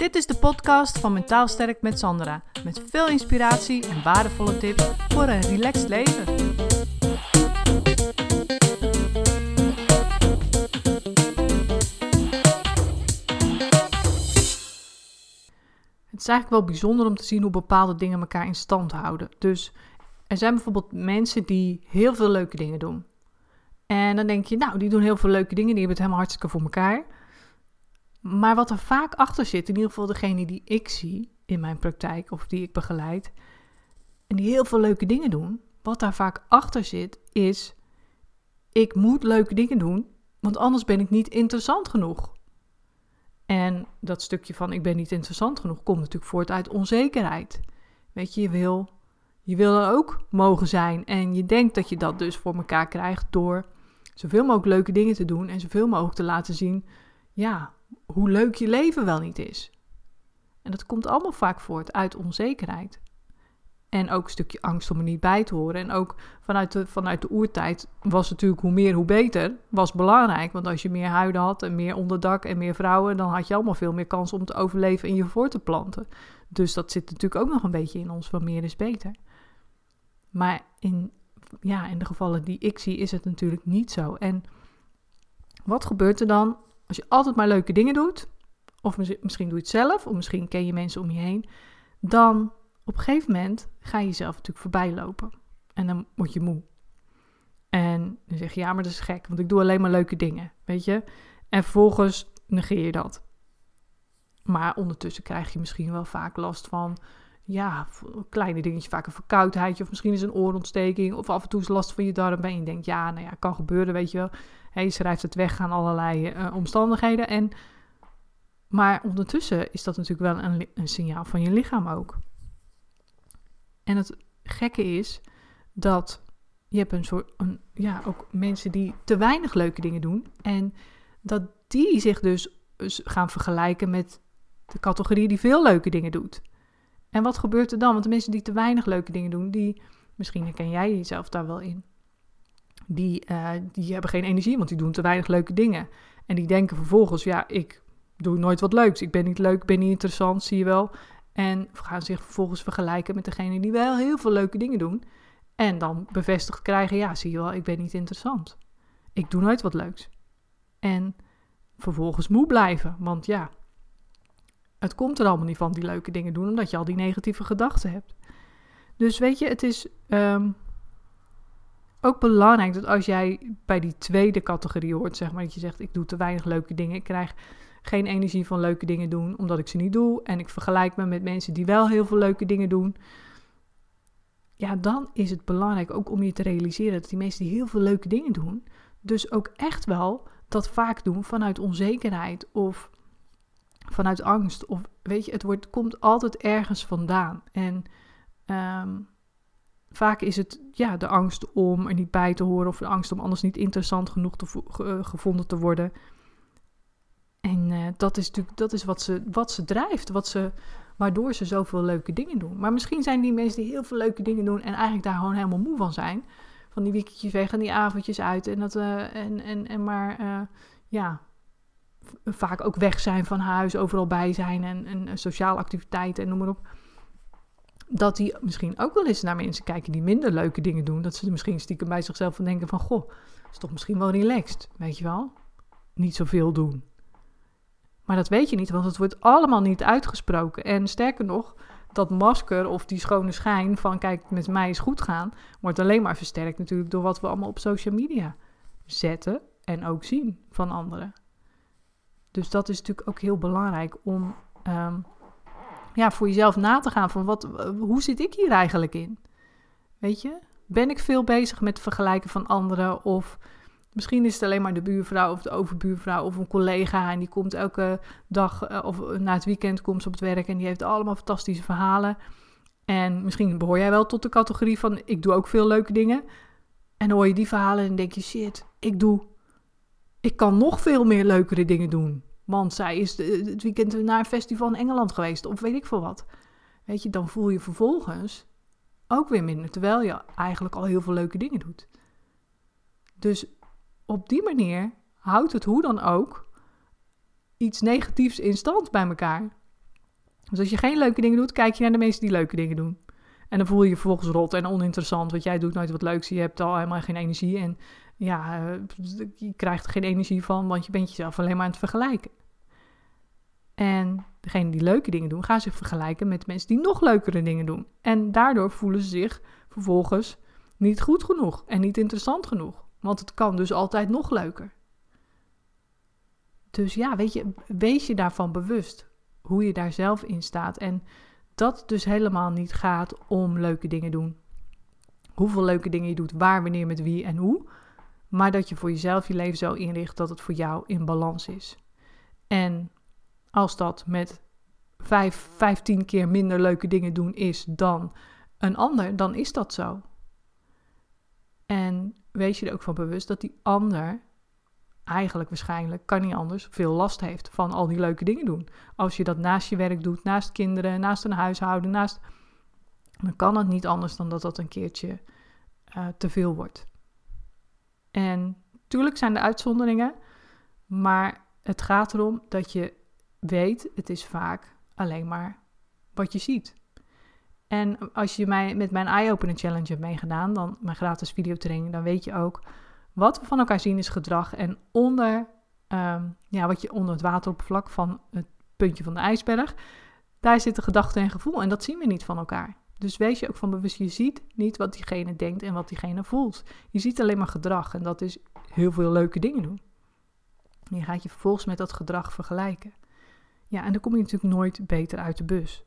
Dit is de podcast van Mentaal Sterk met Sandra. Met veel inspiratie en waardevolle tips voor een relaxed leven. Het is eigenlijk wel bijzonder om te zien hoe bepaalde dingen elkaar in stand houden. Dus er zijn bijvoorbeeld mensen die heel veel leuke dingen doen. En dan denk je, nou, die doen heel veel leuke dingen, die hebben het helemaal hartstikke voor elkaar. Maar wat er vaak achter zit, in ieder geval degene die ik zie in mijn praktijk of die ik begeleid, en die heel veel leuke dingen doen, wat daar vaak achter zit, is: ik moet leuke dingen doen, want anders ben ik niet interessant genoeg. En dat stukje van ik ben niet interessant genoeg komt natuurlijk voort uit onzekerheid. Weet je, je wil, je wil er ook mogen zijn en je denkt dat je dat dus voor elkaar krijgt door zoveel mogelijk leuke dingen te doen en zoveel mogelijk te laten zien, ja, hoe leuk je leven wel niet is. En dat komt allemaal vaak voort uit onzekerheid. En ook een stukje angst om er niet bij te horen. En ook vanuit de, vanuit de oertijd was natuurlijk hoe meer hoe beter. Was belangrijk. Want als je meer huiden had en meer onderdak en meer vrouwen. dan had je allemaal veel meer kans om te overleven en je voor te planten. Dus dat zit natuurlijk ook nog een beetje in ons van meer is beter. Maar in, ja, in de gevallen die ik zie is het natuurlijk niet zo. En wat gebeurt er dan als je altijd maar leuke dingen doet, of misschien doe je het zelf, of misschien ken je mensen om je heen, dan op een gegeven moment ga je jezelf natuurlijk voorbij lopen. En dan word je moe. En dan zeg je, ja, maar dat is gek, want ik doe alleen maar leuke dingen, weet je. En vervolgens negeer je dat. Maar ondertussen krijg je misschien wel vaak last van, ja, kleine dingetjes, vaak een verkoudheidje, of misschien is een oorontsteking, of af en toe is last van je darm. En je denkt, ja, nou ja, kan gebeuren, weet je wel. Hij schrijft het weg aan allerlei uh, omstandigheden. En, maar ondertussen is dat natuurlijk wel een, een signaal van je lichaam ook. En het gekke is dat je hebt een soort, een, ja, ook mensen die te weinig leuke dingen doen. En dat die zich dus gaan vergelijken met de categorie die veel leuke dingen doet. En wat gebeurt er dan? Want de mensen die te weinig leuke dingen doen, die, misschien herken jij jezelf daar wel in die, uh, die hebben geen energie, want die doen te weinig leuke dingen. En die denken vervolgens, ja, ik doe nooit wat leuks. Ik ben niet leuk, ben niet interessant, zie je wel. En gaan zich vervolgens vergelijken met degene die wel heel veel leuke dingen doen. En dan bevestigd krijgen, ja, zie je wel, ik ben niet interessant. Ik doe nooit wat leuks. En vervolgens moe blijven, want ja, het komt er allemaal niet van die leuke dingen doen, omdat je al die negatieve gedachten hebt. Dus weet je, het is um, ook belangrijk dat als jij bij die tweede categorie hoort, zeg maar, dat je zegt: ik doe te weinig leuke dingen, ik krijg geen energie van leuke dingen doen, omdat ik ze niet doe. En ik vergelijk me met mensen die wel heel veel leuke dingen doen. Ja, dan is het belangrijk ook om je te realiseren dat die mensen die heel veel leuke dingen doen, dus ook echt wel dat vaak doen vanuit onzekerheid of vanuit angst. Of weet je, het wordt, komt altijd ergens vandaan. En um, vaak is het ja, de angst om er niet bij te horen of de angst om anders niet interessant genoeg te, uh, gevonden te worden. En uh, dat is natuurlijk dat is wat, ze, wat ze drijft, wat ze, waardoor ze zoveel leuke dingen doen. Maar misschien zijn die mensen die heel veel leuke dingen doen en eigenlijk daar gewoon helemaal moe van zijn. Van die weekendjes weg en die avondjes uit en, dat, uh, en, en, en maar ja, vaak ook weg zijn van huis, overal bij zijn en, en sociale activiteiten en noem maar op dat die misschien ook wel eens naar mensen kijken die minder leuke dingen doen. Dat ze misschien stiekem bij zichzelf van denken van... Goh, is toch misschien wel relaxed, weet je wel? Niet zoveel doen. Maar dat weet je niet, want het wordt allemaal niet uitgesproken. En sterker nog, dat masker of die schone schijn van... kijk, met mij is goed gaan... wordt alleen maar versterkt natuurlijk door wat we allemaal op social media zetten... en ook zien van anderen. Dus dat is natuurlijk ook heel belangrijk om... Um, ja, voor jezelf na te gaan van wat, hoe zit ik hier eigenlijk in? Weet je? Ben ik veel bezig met vergelijken van anderen? Of misschien is het alleen maar de buurvrouw of de overbuurvrouw of een collega en die komt elke dag eh, of na het weekend komt ze op het werk en die heeft allemaal fantastische verhalen. En misschien behoor jij wel tot de categorie van ik doe ook veel leuke dingen. En dan hoor je die verhalen en denk je shit, ik doe, ik kan nog veel meer leukere dingen doen. Want zij is het weekend naar een festival in Engeland geweest, of weet ik veel wat. Weet je, dan voel je vervolgens ook weer minder, terwijl je eigenlijk al heel veel leuke dingen doet. Dus op die manier houdt het hoe dan ook iets negatiefs in stand bij elkaar. Dus als je geen leuke dingen doet, kijk je naar de mensen die leuke dingen doen. En dan voel je je vervolgens rot en oninteressant, want jij doet nooit wat leuks. Je hebt al helemaal geen energie en ja, eh, je krijgt er geen energie van, want je bent jezelf alleen maar aan het vergelijken. En degene die leuke dingen doen, gaan zich vergelijken met mensen die nog leukere dingen doen. En daardoor voelen ze zich vervolgens niet goed genoeg en niet interessant genoeg. Want het kan dus altijd nog leuker. Dus ja, weet je, wees je daarvan bewust hoe je daar zelf in staat. En dat dus helemaal niet gaat om leuke dingen doen. Hoeveel leuke dingen je doet, waar, wanneer, met wie en hoe. Maar dat je voor jezelf je leven zo inricht dat het voor jou in balans is. En als dat met vijf, vijftien keer minder leuke dingen doen is dan een ander, dan is dat zo. En wees je er ook van bewust dat die ander eigenlijk waarschijnlijk, kan niet anders, veel last heeft van al die leuke dingen doen. Als je dat naast je werk doet, naast kinderen, naast een huishouden, naast... Dan kan het niet anders dan dat dat een keertje uh, te veel wordt. En tuurlijk zijn er uitzonderingen, maar het gaat erom dat je weet, het is vaak alleen maar wat je ziet. En als je mij met mijn Eye Opener Challenge hebt meegedaan, dan mijn gratis videotraining, dan weet je ook wat we van elkaar zien is gedrag. En onder, ehm, ja, wat je onder het wateroppervlak van het puntje van de ijsberg, daar zitten gedachten en gevoel. En dat zien we niet van elkaar. Dus wees je ook van bewust, je ziet niet wat diegene denkt en wat diegene voelt. Je ziet alleen maar gedrag en dat is heel veel leuke dingen doen. En je gaat je vervolgens met dat gedrag vergelijken. Ja, en dan kom je natuurlijk nooit beter uit de bus.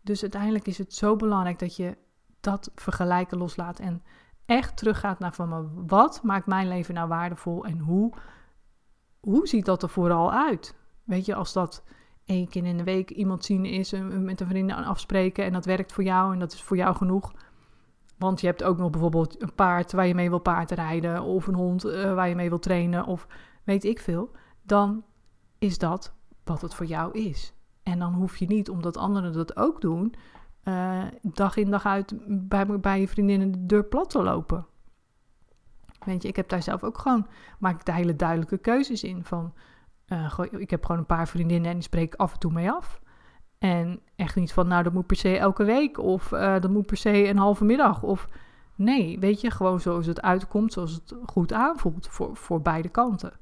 Dus uiteindelijk is het zo belangrijk dat je dat vergelijken loslaat en echt teruggaat naar van wat maakt mijn leven nou waardevol en hoe, hoe ziet dat er vooral uit? Weet je, als dat één keer in de week iemand zien is en met een vriendin afspreken en dat werkt voor jou en dat is voor jou genoeg. Want je hebt ook nog bijvoorbeeld een paard waar je mee wil paardrijden of een hond uh, waar je mee wil trainen of weet ik veel. Dan is dat wat het voor jou is. En dan hoef je niet, omdat anderen dat ook doen, uh, dag in dag uit bij, bij je vriendinnen de deur plat te lopen. Weet je, ik heb daar zelf ook gewoon, maak ik daar hele duidelijke keuzes in. Van, uh, ik heb gewoon een paar vriendinnen en die spreek ik af en toe mee af. En echt niet van, nou dat moet per se elke week of uh, dat moet per se een halve middag. Of nee, weet je, gewoon zoals het uitkomt, zoals het goed aanvoelt voor, voor beide kanten.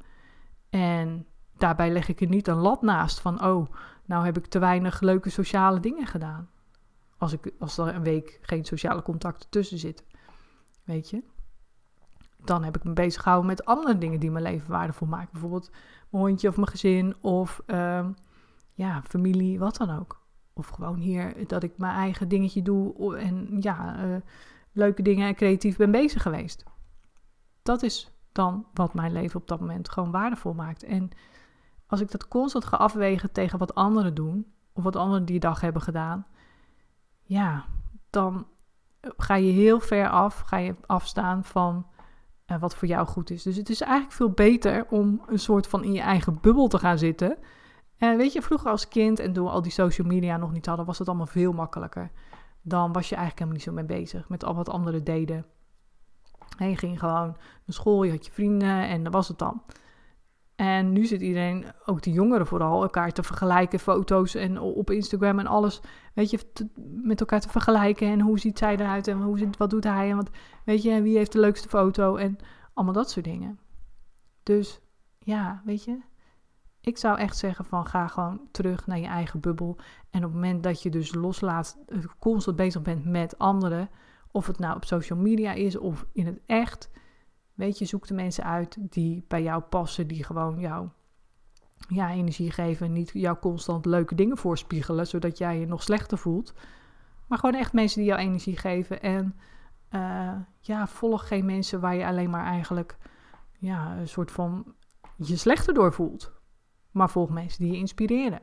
En daarbij leg ik er niet een lat naast van, oh, nou heb ik te weinig leuke sociale dingen gedaan. Als, ik, als er een week geen sociale contacten tussen zitten. Weet je? Dan heb ik me bezig gehouden met andere dingen die mijn leven waardevol maken. Bijvoorbeeld mijn hondje of mijn gezin of uh, ja, familie, wat dan ook. Of gewoon hier dat ik mijn eigen dingetje doe en ja, uh, leuke dingen en creatief ben bezig geweest. Dat is dan wat mijn leven op dat moment gewoon waardevol maakt. En als ik dat constant ga afwegen tegen wat anderen doen, of wat anderen die dag hebben gedaan, ja, dan ga je heel ver af, ga je afstaan van uh, wat voor jou goed is. Dus het is eigenlijk veel beter om een soort van in je eigen bubbel te gaan zitten. En weet je, vroeger als kind en toen we al die social media nog niet hadden, was het allemaal veel makkelijker. Dan was je eigenlijk helemaal niet zo mee bezig met al wat anderen deden. je ging gewoon naar school, je had je vrienden en dat was het dan. En nu zit iedereen, ook de jongeren vooral, elkaar te vergelijken, foto's en op Instagram en alles, weet je, met elkaar te vergelijken. En hoe ziet zij eruit en hoe zit, wat doet hij en wat, weet je, wie heeft de leukste foto en allemaal dat soort dingen. Dus ja, weet je, ik zou echt zeggen van ga gewoon terug naar je eigen bubbel. En op het moment dat je dus loslaat, eh, constant bezig bent met anderen, of het nou op social media is of in het echt, Weet je, zoek de mensen uit die bij jou passen, die gewoon jou ja, energie geven en niet jou constant leuke dingen voorspiegelen, zodat jij je nog slechter voelt. Maar gewoon echt mensen die jou energie geven. En uh, ja, volg geen mensen waar je alleen maar eigenlijk ja, een soort van je slechter door voelt. Maar volg mensen die je inspireren.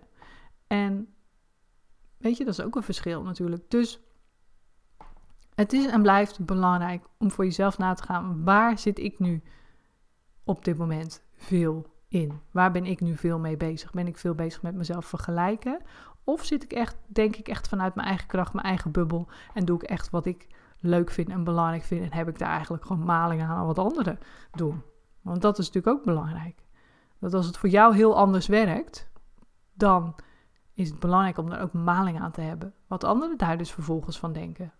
En weet je, dat is ook een verschil natuurlijk. Dus het is en blijft belangrijk om voor jezelf na te gaan. Waar zit ik nu op dit moment veel in? Waar ben ik nu veel mee bezig? Ben ik veel bezig met mezelf vergelijken? Of zit ik echt, denk ik echt vanuit mijn eigen kracht, mijn eigen bubbel en doe ik echt wat ik leuk vind en belangrijk vind en heb ik daar eigenlijk gewoon maling aan wat anderen doen? Want dat is natuurlijk ook belangrijk. Dat als het voor jou heel anders werkt, dan is het belangrijk om er ook maling aan te hebben. Wat anderen daar dus vervolgens van denken.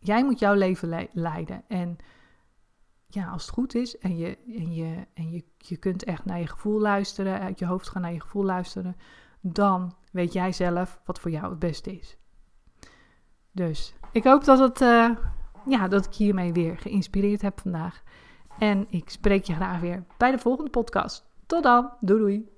Jij moet jouw leven leiden. En ja, als het goed is en, je, en, je, en je, je kunt echt naar je gevoel luisteren, uit je hoofd gaan naar je gevoel luisteren, dan weet jij zelf wat voor jou het beste is. Dus ik hoop dat, het, uh, ja, dat ik hiermee weer geïnspireerd heb vandaag. En ik spreek je graag weer bij de volgende podcast. Tot dan. Doei doei.